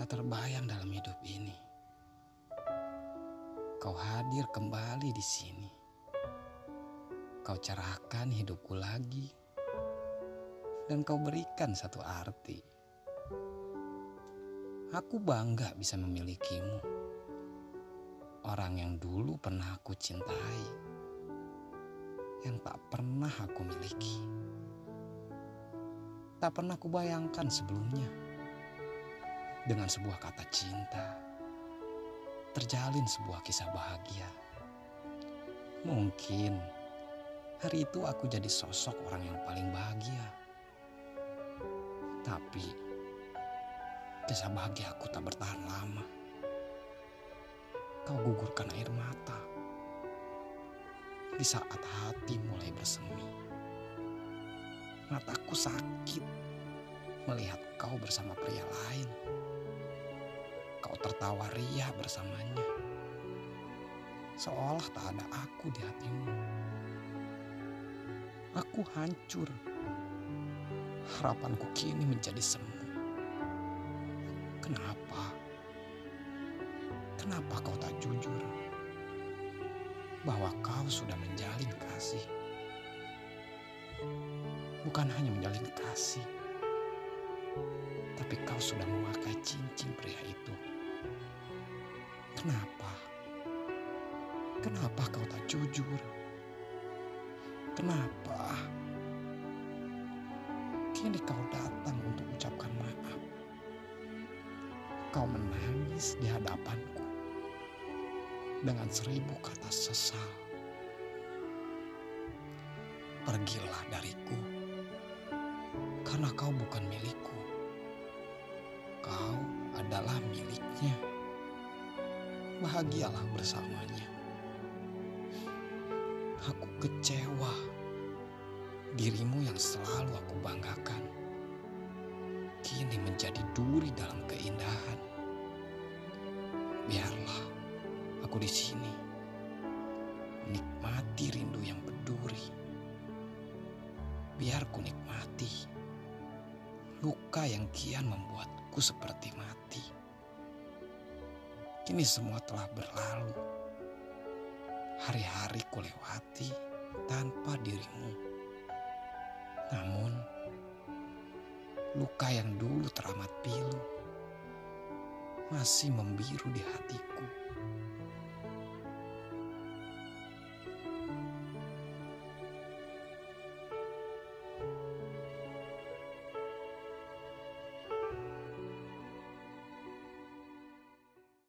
tak terbayang dalam hidup ini. Kau hadir kembali di sini. Kau cerahkan hidupku lagi. Dan kau berikan satu arti. Aku bangga bisa memilikimu. Orang yang dulu pernah aku cintai. Yang tak pernah aku miliki. Tak pernah aku bayangkan sebelumnya dengan sebuah kata cinta, terjalin sebuah kisah bahagia. Mungkin hari itu aku jadi sosok orang yang paling bahagia. Tapi kisah bahagia aku tak bertahan lama. Kau gugurkan air mata di saat hati mulai bersemi. Mataku sakit melihat kau bersama pria lain kau tertawa ria bersamanya. Seolah tak ada aku di hatimu. Aku hancur. Harapanku kini menjadi semu. Kenapa? Kenapa kau tak jujur? Bahwa kau sudah menjalin kasih. Bukan hanya menjalin kasih, tapi kau sudah memakai cincin pria. Kenapa? Kenapa kau tak jujur? Kenapa? Kini kau datang untuk ucapkan maaf. Kau menangis di hadapanku dengan seribu kata sesal. Pergilah dariku karena kau bukan milikku. Kau adalah miliknya bahagialah bersamanya. Aku kecewa dirimu yang selalu aku banggakan. Kini menjadi duri dalam keindahan. Biarlah aku di sini menikmati rindu yang berduri. Biar ku nikmati luka yang kian membuatku seperti mati. Kini semua telah berlalu. Hari-hari ku lewati tanpa dirimu. Namun, luka yang dulu teramat pilu masih membiru di hatiku.